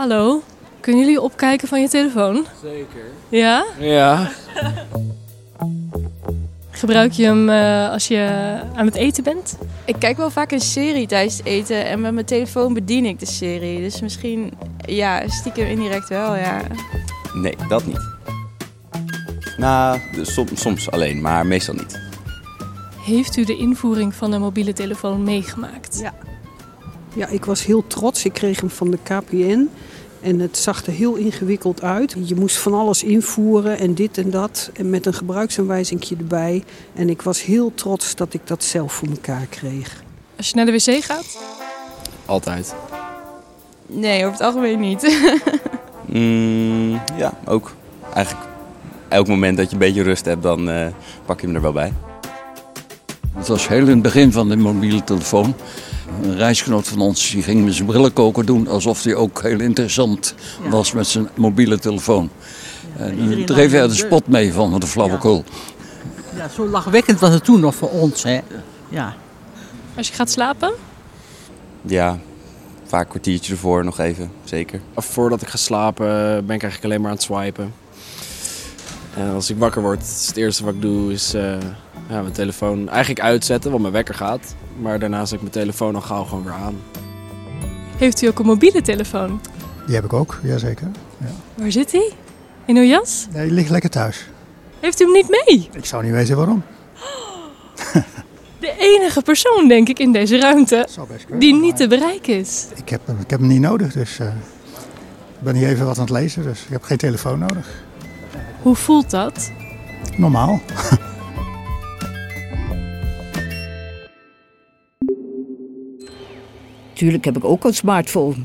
Hallo, kunnen jullie opkijken van je telefoon? Zeker. Ja? Ja. Gebruik je hem eh, als je aan het eten bent? Ik kijk wel vaak een serie tijdens het eten en met mijn telefoon bedien ik de serie. Dus misschien, ja, stiekem indirect wel, ja. Nee, dat niet. Nou, dus som- soms alleen, maar meestal niet. Heeft u de invoering van een mobiele telefoon meegemaakt? Ja. Ja, ik was heel trots. Ik kreeg hem van de KPN. En het zag er heel ingewikkeld uit. Je moest van alles invoeren en dit en dat. En met een gebruiksaanwijzing erbij. En ik was heel trots dat ik dat zelf voor elkaar kreeg. Als je naar de wc gaat? Altijd. Nee, over het algemeen niet. Mm, ja, ook. Eigenlijk elk moment dat je een beetje rust hebt, dan eh, pak je hem er wel bij. Het was heel in het begin van de mobiele telefoon. Een reisgenoot van ons die ging met zijn brillenkoker doen alsof hij ook heel interessant was met zijn mobiele telefoon. En daar dreef hij de spot mee van de flauwekul. Ja, zo lachwekkend was het toen nog voor ons. Hè. Ja. Als je gaat slapen? Ja, vaak een kwartiertje ervoor nog even, zeker. Voordat ik ga slapen eh, ben ik eigenlijk alleen maar aan het swipen. En als ik wakker word, is het eerste wat ik doe is eh, ja, mijn telefoon eigenlijk uitzetten, want mijn wekker gaat. Maar daarna zet ik mijn telefoon al gauw gewoon weer aan. Heeft u ook een mobiele telefoon? Die heb ik ook, jazeker. Waar zit hij? In uw jas? Nee, die ligt lekker thuis. Heeft u hem niet mee? Ik zou niet weten waarom. De enige persoon, denk ik, in deze ruimte kunnen, die maar niet te bereiken is. Ik heb, hem- ik heb hem niet nodig, dus eh, ik ben hier even wat aan het lezen, dus ik heb geen telefoon nodig. Hoe voelt dat? Normaal. Tuurlijk heb ik ook een smartphone.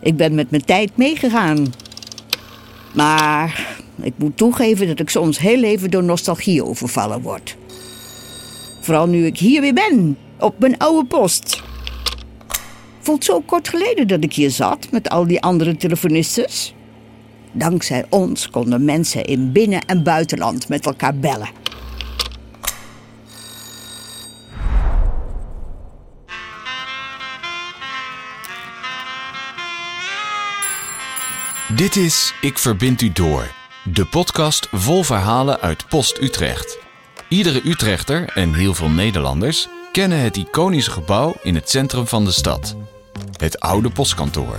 Ik ben met mijn tijd meegegaan. Maar ik moet toegeven dat ik soms heel even door nostalgie overvallen word. Vooral nu ik hier weer ben, op mijn oude post. Voelt zo kort geleden dat ik hier zat met al die andere telefonistes. Dankzij ons konden mensen in binnen- en buitenland met elkaar bellen. Dit is Ik Verbind U Door, de podcast vol verhalen uit Post Utrecht. Iedere Utrechter en heel veel Nederlanders kennen het iconische gebouw in het centrum van de stad. Het oude postkantoor.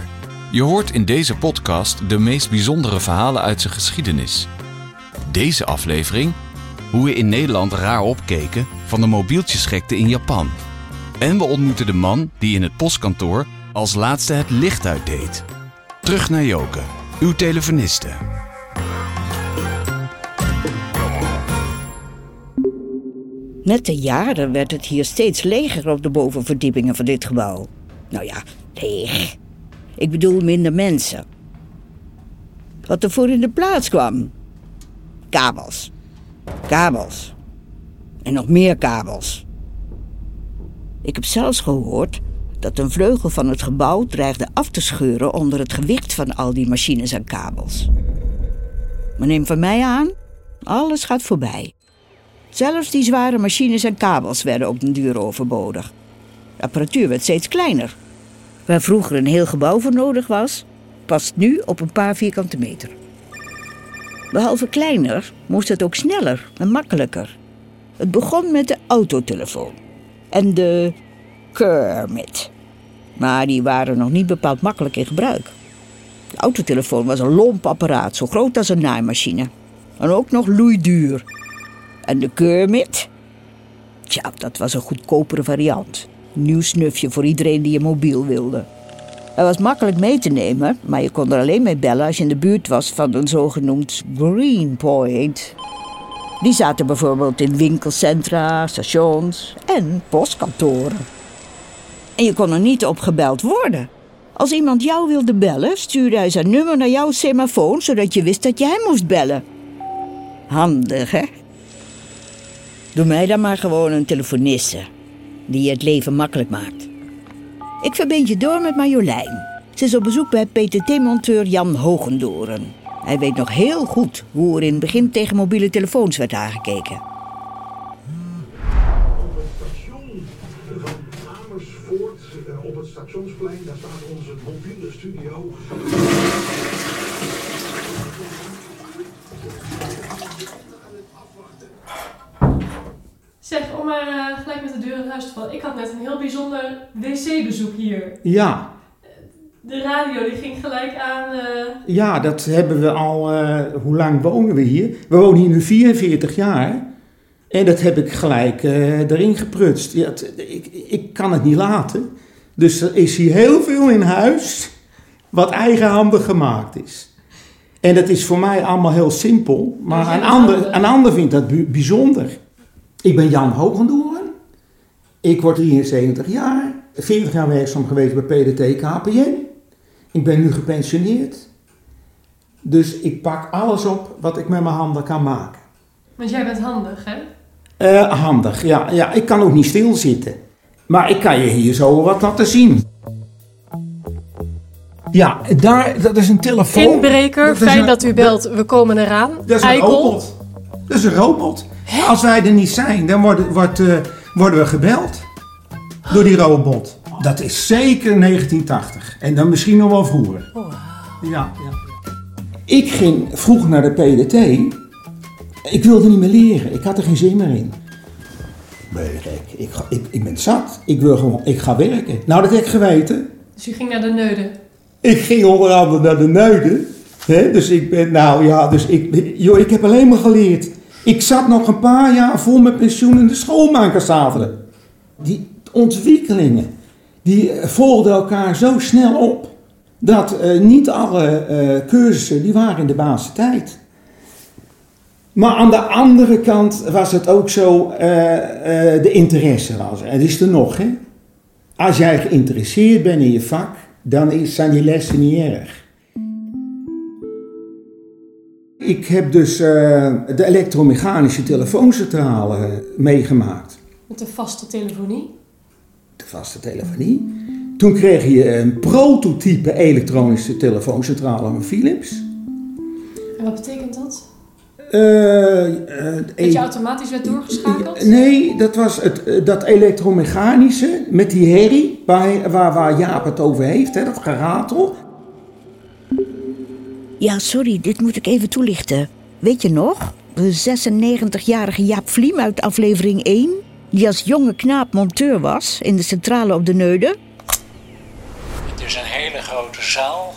Je hoort in deze podcast de meest bijzondere verhalen uit zijn geschiedenis. Deze aflevering hoe we in Nederland raar opkeken van de mobieltjesgekte in Japan. En we ontmoeten de man die in het postkantoor als laatste het licht uitdeed. Terug naar Joke, uw telefoniste. Met de jaren werd het hier steeds leger op de bovenverdiepingen van dit gebouw. Nou ja, leeg. Ik bedoel minder mensen. Wat er voor in de plaats kwam. Kabels. Kabels. En nog meer kabels. Ik heb zelfs gehoord dat een vleugel van het gebouw dreigde af te scheuren onder het gewicht van al die machines en kabels. Maar neem van mij aan, alles gaat voorbij. Zelfs die zware machines en kabels werden op den duur overbodig. De apparatuur werd steeds kleiner. Waar vroeger een heel gebouw voor nodig was, past nu op een paar vierkante meter. Behalve kleiner moest het ook sneller en makkelijker. Het begon met de autotelefoon en de Kermit. Maar die waren nog niet bepaald makkelijk in gebruik. De autotelefoon was een lomp apparaat, zo groot als een naaimachine. En ook nog loeiduur. En de Kermit? Tja, dat was een goedkopere variant. Nieuw snufje voor iedereen die een mobiel wilde. Hij was makkelijk mee te nemen, maar je kon er alleen mee bellen als je in de buurt was van een zogenoemd Green Point. Die zaten bijvoorbeeld in winkelcentra, stations en postkantoren. En je kon er niet op gebeld worden. Als iemand jou wilde bellen, stuurde hij zijn nummer naar jouw semafoon, zodat je wist dat je hem moest bellen. Handig, hè? Doe mij dan maar gewoon een telefoniste, die je het leven makkelijk maakt. Ik verbind je door met Marjolein. Ze is op bezoek bij PTT-monteur Jan Hogendoren. Hij weet nog heel goed hoe er in het begin tegen mobiele telefoons werd aangekeken. Amersfoort, eh, op het station Stationsplein, daar staat onze mobiele studio. Zeg, om maar eh, gelijk met de deur in huis te vallen. Ik had net een heel bijzonder wc-bezoek hier. Ja, De radio die ging gelijk aan. eh, ja, dat hebben we al. eh, hoe lang wonen we hier? We wonen hier nu 44 jaar. En dat heb ik gelijk eh, erin geprutst. Ja, het- ik, ik kan het niet laten. Dus er is hier heel veel in huis wat eigenhandig gemaakt is. En dat is voor mij allemaal heel simpel. Maar jij een ander, een ander vindt dat bijzonder. Ik ben Jan Hogendoorn. Ik word 73 jaar. 40 jaar werkzaam geweest bij PDT KPN. Ik ben nu gepensioneerd. Dus ik pak alles op wat ik met mijn handen kan maken. want jij bent handig, hè? Eh, handig, ja, ja. Ik kan ook niet stilzitten. Maar ik kan je hier zo wat laten zien. Ja, daar, dat is een telefoon. Inbreker, Dat fijn een- dat u belt. We komen eraan. Dat is een Eikel. robot. Dat is een robot. Als wij er niet zijn, dan worden, wordt, eh, worden we gebeld door die robot. Dat is zeker 1980. En dan misschien nog wel vroeger. Ja, ja. Ik ging vroeg naar de PDT. Ik wilde niet meer leren. Ik had er geen zin meer in. Ben je gek? Ik, ga- ik, ik ben zat. Ik wil gewoon, ik ga werken. Nou, dat heb ik geweten. Dus u ging naar de Neude. Ik ging onder andere naar de Neuden. Hè? Dus ik ben, nou ja, dus ik, joh, ik heb alleen maar geleerd. Ik zat nog een paar jaar voor mijn pensioen in de schoonmakerszaten. Die ontwikkelingen, die eh, volgden elkaar zo snel op. Dat eh, niet alle eh, cursussen, die waren in de basis tijd. Maar aan de andere kant was het ook zo, eh, eh, de interesse was er. Het is er nog, hè. Als jij geïnteresseerd bent in je vak, dan is, zijn die lessen niet erg. Ik heb dus eh, de elektromechanische telefooncentrale meegemaakt. Met de vaste telefonie. De vaste telefonie. Toen kreeg je een prototype elektronische telefooncentrale van Philips. En wat betekent dat? Eh, eh, Dat je automatisch werd doorgeschakeld? Nee, dat was het, eh, dat elektromechanische met die herrie waar, waar, waar Jaap het over heeft, hè, dat geratel. Ja, sorry, dit moet ik even toelichten. Weet je nog? De 96-jarige Jaap Vliem uit aflevering 1... die als jonge knaap monteur was in de centrale op de Neude... Het is een hele grote zaal,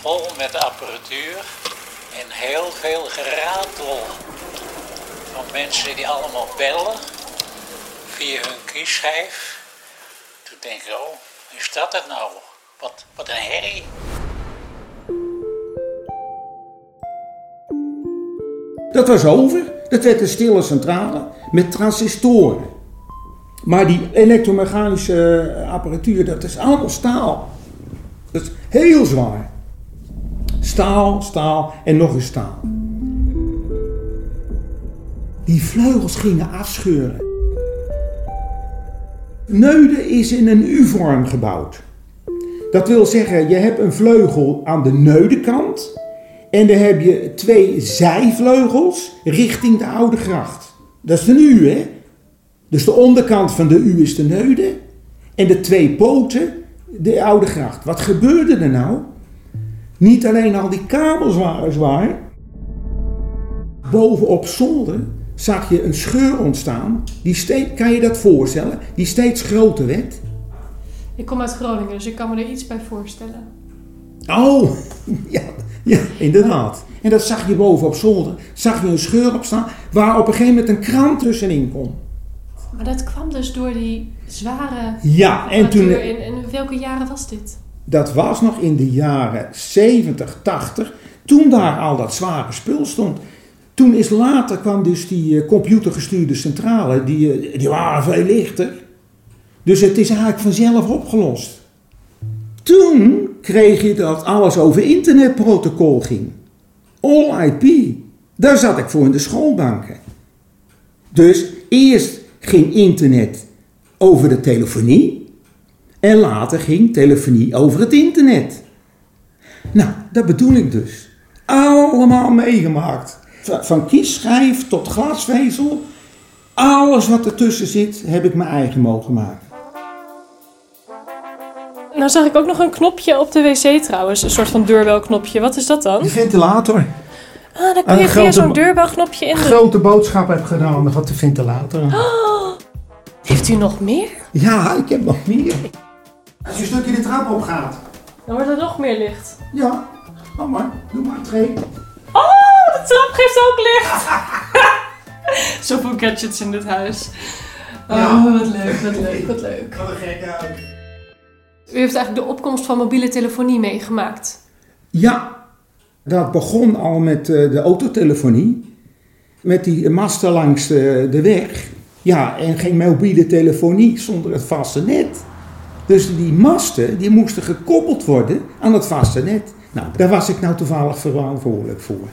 vol met apparatuur en heel veel geratel van mensen die allemaal bellen via hun kiesschijf. Toen denk ik, oh, is dat het nou? Wat, wat een herrie. Dat was over. Dat werd een stille centrale met transistoren. Maar die elektromechanische apparatuur, dat is allemaal staal. Dat is heel zwaar. Staal, staal en nog eens staal. Die vleugels gingen afscheuren. Neude is in een U-vorm gebouwd. Dat wil zeggen, je hebt een vleugel aan de neudekant en dan heb je twee zijvleugels richting de Oude Gracht. Dat is een U, hè? Dus de onderkant van de U is de neude en de twee poten de Oude Gracht. Wat gebeurde er nou? Niet alleen al die kabels waren zwaar. Bovenop zolder zag je een scheur ontstaan. Die steeds, kan je dat voorstellen? Die steeds groter werd. Ik kom uit Groningen, dus ik kan me er iets bij voorstellen. Oh, ja, ja, inderdaad. En dat zag je boven op zolder. Zag je een scheur op staan waar op een gegeven moment een kraan tussenin kon. Maar dat kwam dus door die zware Ja, en toen-. In, in welke jaren was dit? Dat was nog in de jaren 70, 80, toen daar al dat zware spul stond. Toen is later kwam dus die eh, computergestuurde centrale, die, eh, die waren veel lichter. Dus het is eigenlijk vanzelf opgelost. Toen kreeg je dat alles over internetprotocol ging. All IP. Daar zat ik voor in de schoolbanken. Dus eerst ging internet over de telefonie. En later ging telefonie over het internet. Nou, dat bedoel ik dus. Allemaal meegemaakt. Van- kiesschijf tot glasvezel. Alles wat ertussen zit, heb ik mijn eigen mogen maken. Nou zag ik ook nog een knopje op de wc trouwens. Een soort van deurbelknopje. Wat is dat dan? Die ventilator. Ah, dan kun Een je via zo'n deurbelknopje in de... Grote boodschap heb gedaan, wat de ventilator. Oh, heeft u nog meer? Ja, ik heb nog meer. Als je een stukje de trap op gaat. Dan wordt er nog meer licht. Ja, kom maar, doe maar twee. Oh, de trap geeft ook licht! Zoveel gadgets in dit huis. Oh, Ja. wat leuk, wat leuk, wat leuk. Wat een gekke uit. U heeft eigenlijk de opkomst van mobiele telefonie meegemaakt. Ja, dat begon al met eh, de autotelefonie. Met die masten langs de, de weg. Ja, en geen mobiele telefonie zonder het vaste net. Dus die masten die moesten gekoppeld worden aan het vaste net. Nou, daar was ik nou toevallig verantwoordelijk voor.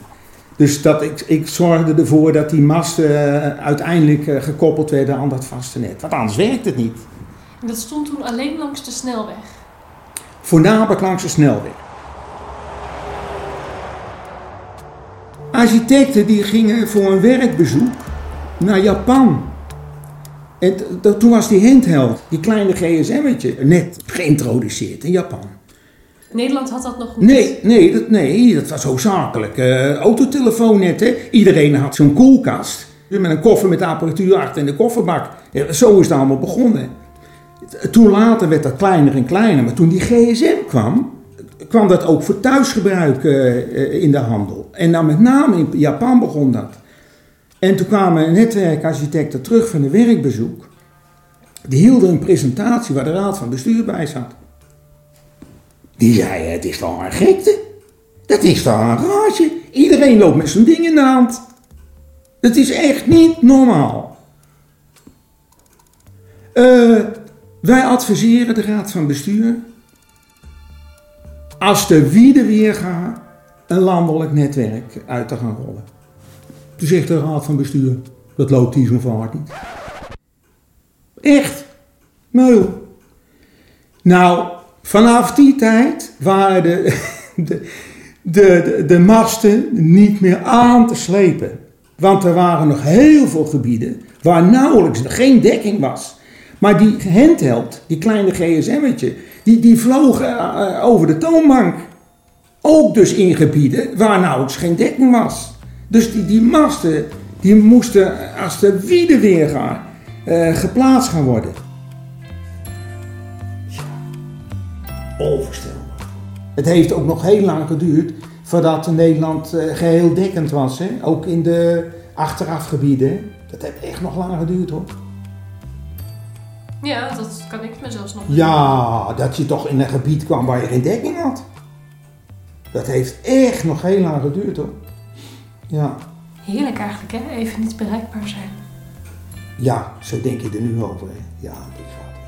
Dus dat ik, ik zorgde ervoor dat die masten eh, uiteindelijk eh, gekoppeld werden aan dat vaste net. Want anders werkt het niet. En dat stond toen alleen langs de snelweg. Voornamelijk langs de snelweg. Architecten die gingen voor een werkbezoek naar Japan. En toen was die handheld, die kleine gsm'tje, net geïntroduceerd in Japan. Nederland had dat nog niet. Nee, nee, dat, nee, dat was zo zakelijk. Eh autotelefoon net, hè. Iedereen had zo'n koelkast. Met een koffer met apparatuur achter in de kofferbak. Ja, zo is het allemaal begonnen. Toen later werd dat kleiner en kleiner. Maar toen die gsm kwam, kwam dat ook voor thuisgebruik eh, eh, in de handel. En dan met name in Japan begon dat. En toen kwamen netwerkarchitecten terug van een werkbezoek. Die hielden een presentatie waar de raad van bestuur bij zat. Die zei, het is toch een gekte? Dat is toch een raadje? Iedereen loopt met zijn ding in de hand. Dat is echt niet normaal. Eh, wij adviseren de raad van bestuur... als de wiede weer gaat... een landelijk netwerk uit te gaan rollen. Toen zegt de raad van bestuur... dat loopt hier zo'n vaart niet. Echt. Nou, nou, vanaf die tijd waren de, de, de, de, masten niet meer aan te slepen. Want er waren nog heel veel gebieden waar nauwelijks geen dekking was. Maar die handheld, die kleine gsm'tje, die, die vloog eh, over de toonbank. Ook dus in gebieden waar nauwelijks geen dekking was. Dus die, die masten, die moesten als de wiede weer gaan, eh, geplaatst gaan worden. Onvoorstelbaar. Het heeft ook nog heel lang geduurd voordat Nederland eh, geheel dekkend was. Hè? Ook in de achterafgebieden. Dat heeft echt nog lang geduurd hoor. Ja, dat kan ik me zelfs nog Ja, dat je toch in een gebied kwam waar je geen dekking had. Dat heeft echt nog heel lang geduurd hoor. Ja, Heerlijk eigenlijk, hè? Even niet bereikbaar zijn. ja zo denk je er nu over. Hè? Ja, dit gaat.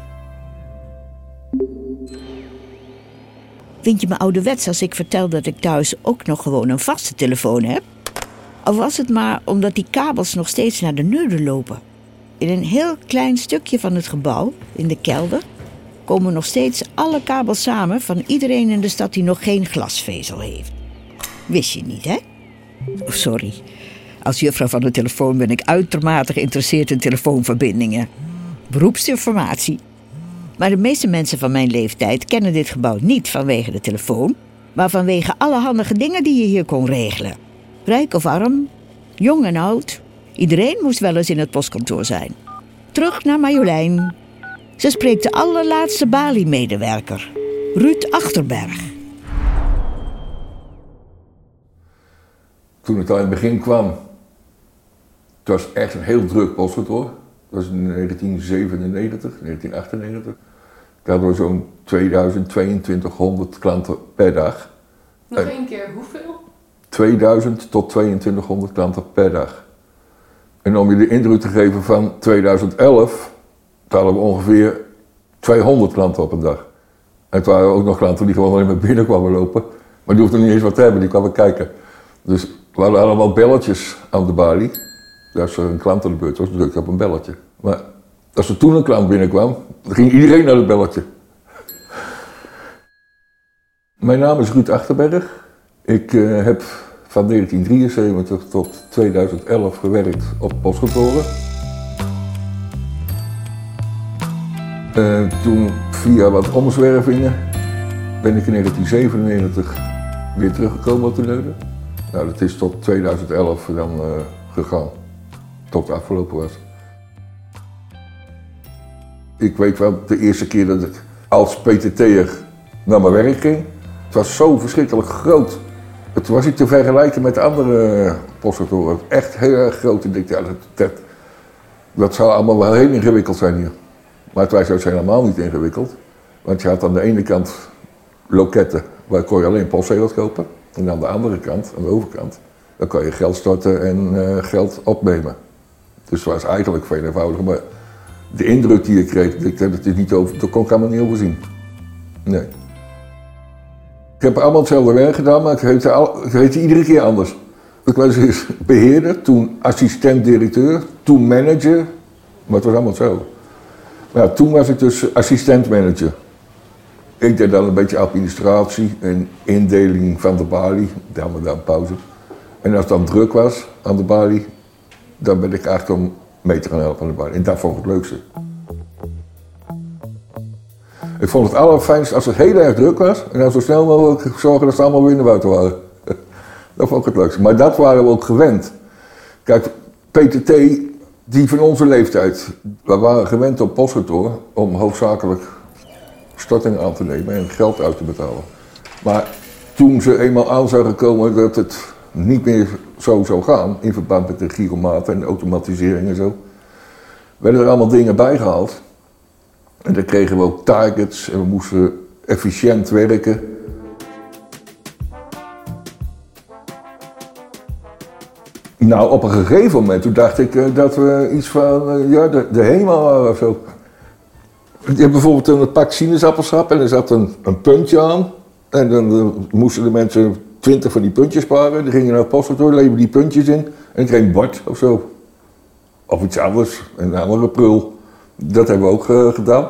Vind je me ouderwets als ik vertel dat ik thuis ook nog gewoon een vaste telefoon heb? Of was het maar omdat die kabels nog steeds naar de neuren lopen? In een heel klein stukje van het gebouw, in de kelder, komen nog steeds alle kabels samen van iedereen in de stad die nog geen glasvezel heeft. Wist je niet, hè? Sorry. Als juffrouw van de telefoon ben ik uitermate geïnteresseerd in telefoonverbindingen. Beroepsinformatie. Maar de meeste mensen van mijn leeftijd kennen dit gebouw niet vanwege de telefoon, maar vanwege alle handige dingen die je hier kon regelen. Rijk of arm, jong en oud, iedereen moest wel eens in het postkantoor zijn. Terug naar Marjolein. Ze spreekt de allerlaatste Bali-medewerker, Ruud Achterberg. Toen het al in het begin kwam, het was echt een heel druk postkantoor. Dat was in 1997, 1998. Daar hadden we zo'n 2000, 2200 klanten per dag. Nog En één keer, hoeveel? 2000 tot 2200 klanten per dag. En om je de indruk te geven van 2011, toen hadden we ongeveer 200 klanten op een dag. En het waren ook nog klanten die gewoon alleen maar binnen kwamen lopen. Maar die hoefden niet eens wat te hebben, die kwamen kijken. Dus we hadden allemaal belletjes aan de balie. Als er een klant aan de beurt was, drukte je op een belletje. Maar als er toen een klant binnenkwam, dan ging iedereen naar het belletje. Mijn naam is Ruud Achterberg. Ik eh, heb van 1973 tot 2011 gewerkt op postkantoren. Eh, toen via wat omzwervingen ben ik in 1997 weer teruggekomen op de. Nou, dat is tot 2011 dan eh, gegaan. Tot het afgelopen was. Ik weet wel, de eerste keer dat ik als PTT'er naar mijn werk ging. Het was zo verschrikkelijk groot. Het was niet te vergelijken met andere postkantoren. Echt heel erg groot. Ik dat, dat, dat zou allemaal wel heel ingewikkeld zijn hier. Maar het was juist helemaal niet ingewikkeld. Want je had aan de ene kant loketten, waar kon je alleen postzegels kopen. En aan de andere kant, aan de overkant, dan kon je geld storten en eh, geld opnemen. Dus het was eigenlijk veel eenvoudiger. Maar de indruk die je kreeg, ik, dat, is niet over, dat kon ik allemaal niet overzien. Nee. Ik heb allemaal hetzelfde werk gedaan, maar ik heette, al, ik iedere keer anders. Ik was eerst beheerder, toen assistent-directeur, toen manager. Maar het was allemaal zo. Maar toen was ik dus assistent-manager. Ik deed dan een beetje administratie en indeling van de balie. Dan maar dan pauze. En als het dan druk was aan de balie, dan ben ik eigenlijk om mee te gaan helpen aan de balie. En dat vond ik het leukste. Ik vond het allerfijnst als het heel erg druk was en dan zo snel mogelijk zorgen dat ze allemaal weer naar buiten waren. dat vond ik het leukste. Maar dat waren we ook gewend. Kijk, PTT, die van onze leeftijd, we waren gewend op postkantoor om hoofdzakelijk storting aan te nemen en geld uit te betalen. Maar toen ze eenmaal aan zouden komen dat het niet meer zo zou gaan, in verband met de giromaten en de automatisering en zo, werden er allemaal dingen bijgehaald. En dan kregen we ook targets en we moesten efficiënt werken. Nou, op een gegeven moment toen dacht ik uh, dat we iets van uh, ja, de, de waren of zo. Je hebt bijvoorbeeld een pak sinaasappelsap en er zat een, een puntje aan. En dan moesten de mensen twintig van die puntjes sparen. Die gingen naar het postkantoor, leverden die puntjes in en kreeg een bord of zo. Of iets anders, een andere prul. Dat hebben we ook uh, gedaan.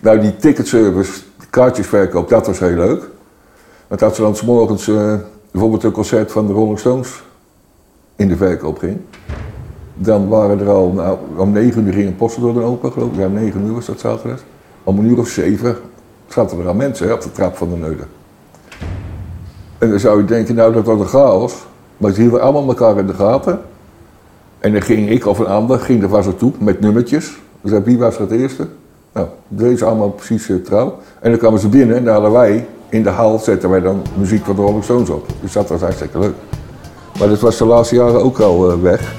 Nou, die ticketservice, kaartjesverkoop, dat was heel leuk. Want als er dan s morgens uh, bijvoorbeeld een concert van de Rolling Stones in de verkoop ging, dan waren er al, nou, om negen uur ging een postkantoor open, geloof ik. Ja, negen uur was dat zaterdag. Om een uur of zeven zaten er al mensen op de trap van de Neude. En dan zou je denken, nou dat was een chaos. Maar ze hielden allemaal elkaar in de gaten. En dan ging ik of een ander, ging er vast naartoe met nummertjes. Dus wie was het eerste? Nou, deze allemaal precies uh, trouw. En dan kwamen ze binnen en dan hadden wij, in de hal zetten wij dan muziek van de Rolling Stones op. Dus dat was hartstikke leuk. Maar dat was de laatste jaren ook al uh, weg.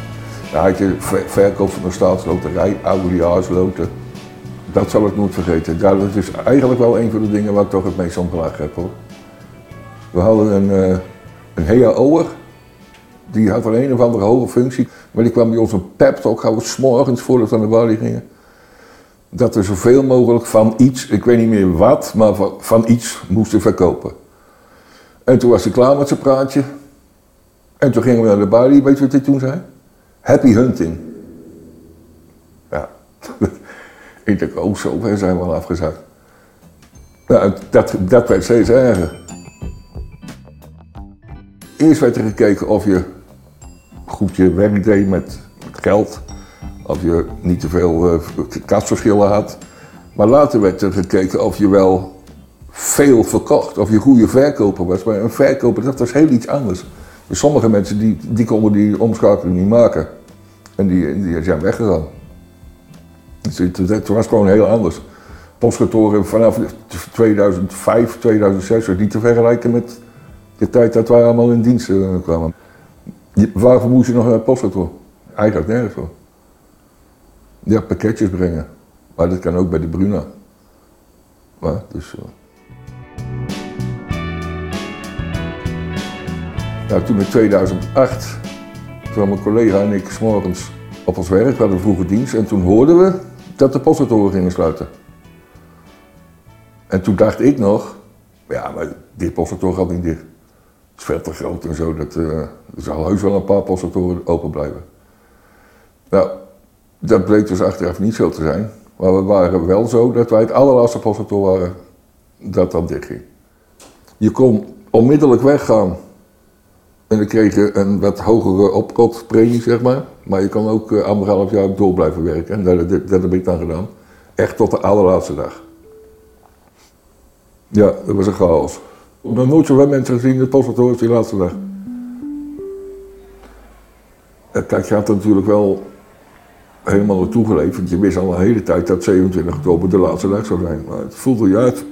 Dan had je ver verkoop van de staatsloterij, oudejaarsloten. Dat zal ik nooit vergeten. Dat is eigenlijk wel een van de dingen waar ik toch het meest om gelachen heb hoor. We hadden een, uh, een. Die had een een of andere hoge functie. Maar die kwam bij ons een pep talk houden, s'morgens voordat we aan de balie gingen. Dat we zoveel mogelijk van iets, ik weet niet meer wat, maar van, van iets moesten verkopen. En toen was hij klaar met zijn praatje. En toen gingen we naar de balie, weet je wat hij toen zei? Happy hunting. Ja, ik denk, oh zo ver zijn we al afgezakt. Nou, dat, dat werd steeds erger. Eerst werd er gekeken of je goed je werk deed met, geld. Of je niet te veel uh, had. Maar later werd er gekeken of je wel veel verkocht. Of je goede verkoper was. Maar een verkoper, dat was heel iets anders. Dus sommige mensen die, die konden die omschakeling niet maken. En die, die zijn weggegaan. Het, was gewoon heel anders. Postkantoren vanaf 2005, 2006 was niet te vergelijken met de tijd dat wij allemaal in dienst uh, kwamen. Waarvoor moest je nog naar het postkantoor? Eigenlijk nergens voor. Ja, pakketjes brengen. Maar dat kan ook bij de Bruna. Maar, dus, uh... nou, toen in 2008 kwam mijn collega en ik s'morgens op ons werk, we hadden vroege dienst. En toen hoorden we dat de postkantoren gingen sluiten. En toen dacht ik nog, ja, maar dit postkantoor gaat niet dicht. Het is veel te groot en zo, dat, uh, er zal heus wel een paar postkantoren open blijven. Nou, dat bleek dus achteraf niet zo te zijn. Maar we waren wel zo dat wij het allerlaatste postkantoor waren dat dat dicht ging. Je kon onmiddellijk weggaan. En dan kreeg je een wat hogere opkotpremie, zeg maar. Maar je kon ook uh, anderhalf jaar door blijven werken. En dat, dat, heb ik dan gedaan. Echt tot de allerlaatste dag. Ja, dat was een chaos. Ik heb nooit zoveel mensen gezien in het postkantoor die laatste dag. Eh, Kijk, je had natuurlijk wel helemaal naartoe geleefd. Want je wist al een hele tijd dat 27 oktober de laatste dag zou zijn. Maar het voelde je uit.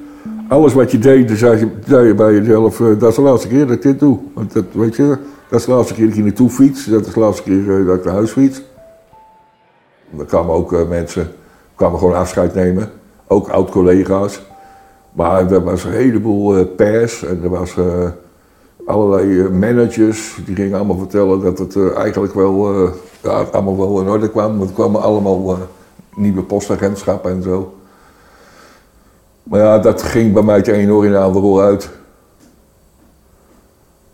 Alles wat je deed, dan zei je, bij jezelf, eh, dat is de laatste keer dat ik dit doe. Want dat, weet je, dat is de laatste keer dat ik hier naartoe fiets. Dat is de laatste keer eh, dat ik naar huis fiets. Er kwamen ook eh, mensen, kwamen gewoon afscheid nemen. Ook oud-collega's. Maar er was een heleboel pers en er was allerlei managers. Die gingen allemaal vertellen dat het eigenlijk wel, ja, allemaal wel in orde kwam. Want er kwamen allemaal nieuwe postagentschappen en zo. Maar ja, dat ging bij mij het een de andere uit.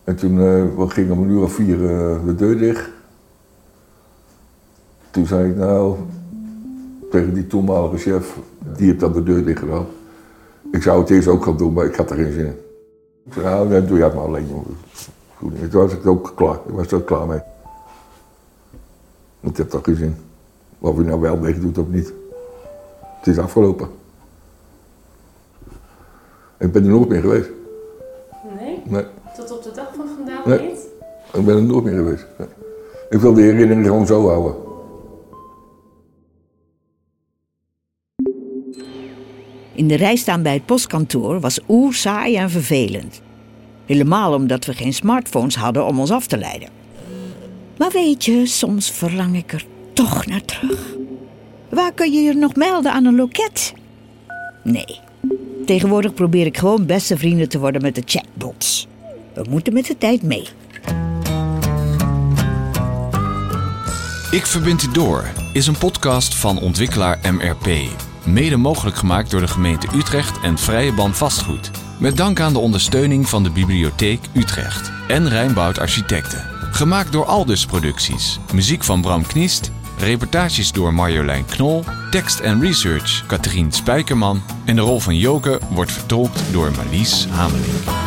En toen uh, ging om een uur of vier eh, de deur dicht. Toen zei ik nou tegen die toenmalige chef, die heeft dan de deur dicht gedaan. Ik zou het eerst ook gaan doen, maar ik had er geen zin in. Ik zei, nou, dan doe jij het maar alleen. Toen was ik ook klaar. Ik was er ook klaar mee. Ik heb toch geen zin. Of je nou wel meedoet of niet. Het is afgelopen. Ik ben er nooit meer geweest. Nee? Nee. Tot op de dag van vandaag Nee. niet? Ik ben er nooit meer geweest. Nee. Ik wil de herinnering gewoon zo houden. In de rij staan bij het postkantoor was oer saai en vervelend. Helemaal omdat we geen smartphones hadden om ons af te leiden. Maar weet je, soms verlang ik er toch naar terug. Waar kun je je nog melden aan een loket? Nee. Tegenwoordig probeer ik gewoon beste vrienden te worden met de chatbots. We moeten met de tijd mee. Ik Verbind U Door is een podcast van ontwikkelaar MRP. Mede mogelijk gemaakt door de gemeente Utrecht en Vrije Band Vastgoed. Met dank aan de ondersteuning van de Bibliotheek Utrecht en Rijnboud Architecten. Gemaakt door Aldus Producties. Muziek van Bram Kniest. Reportages door Marjolein Knol. Tekst en research Katrien Spijkerman. En de rol van Joke wordt vertolkt door Marlies Hamelink.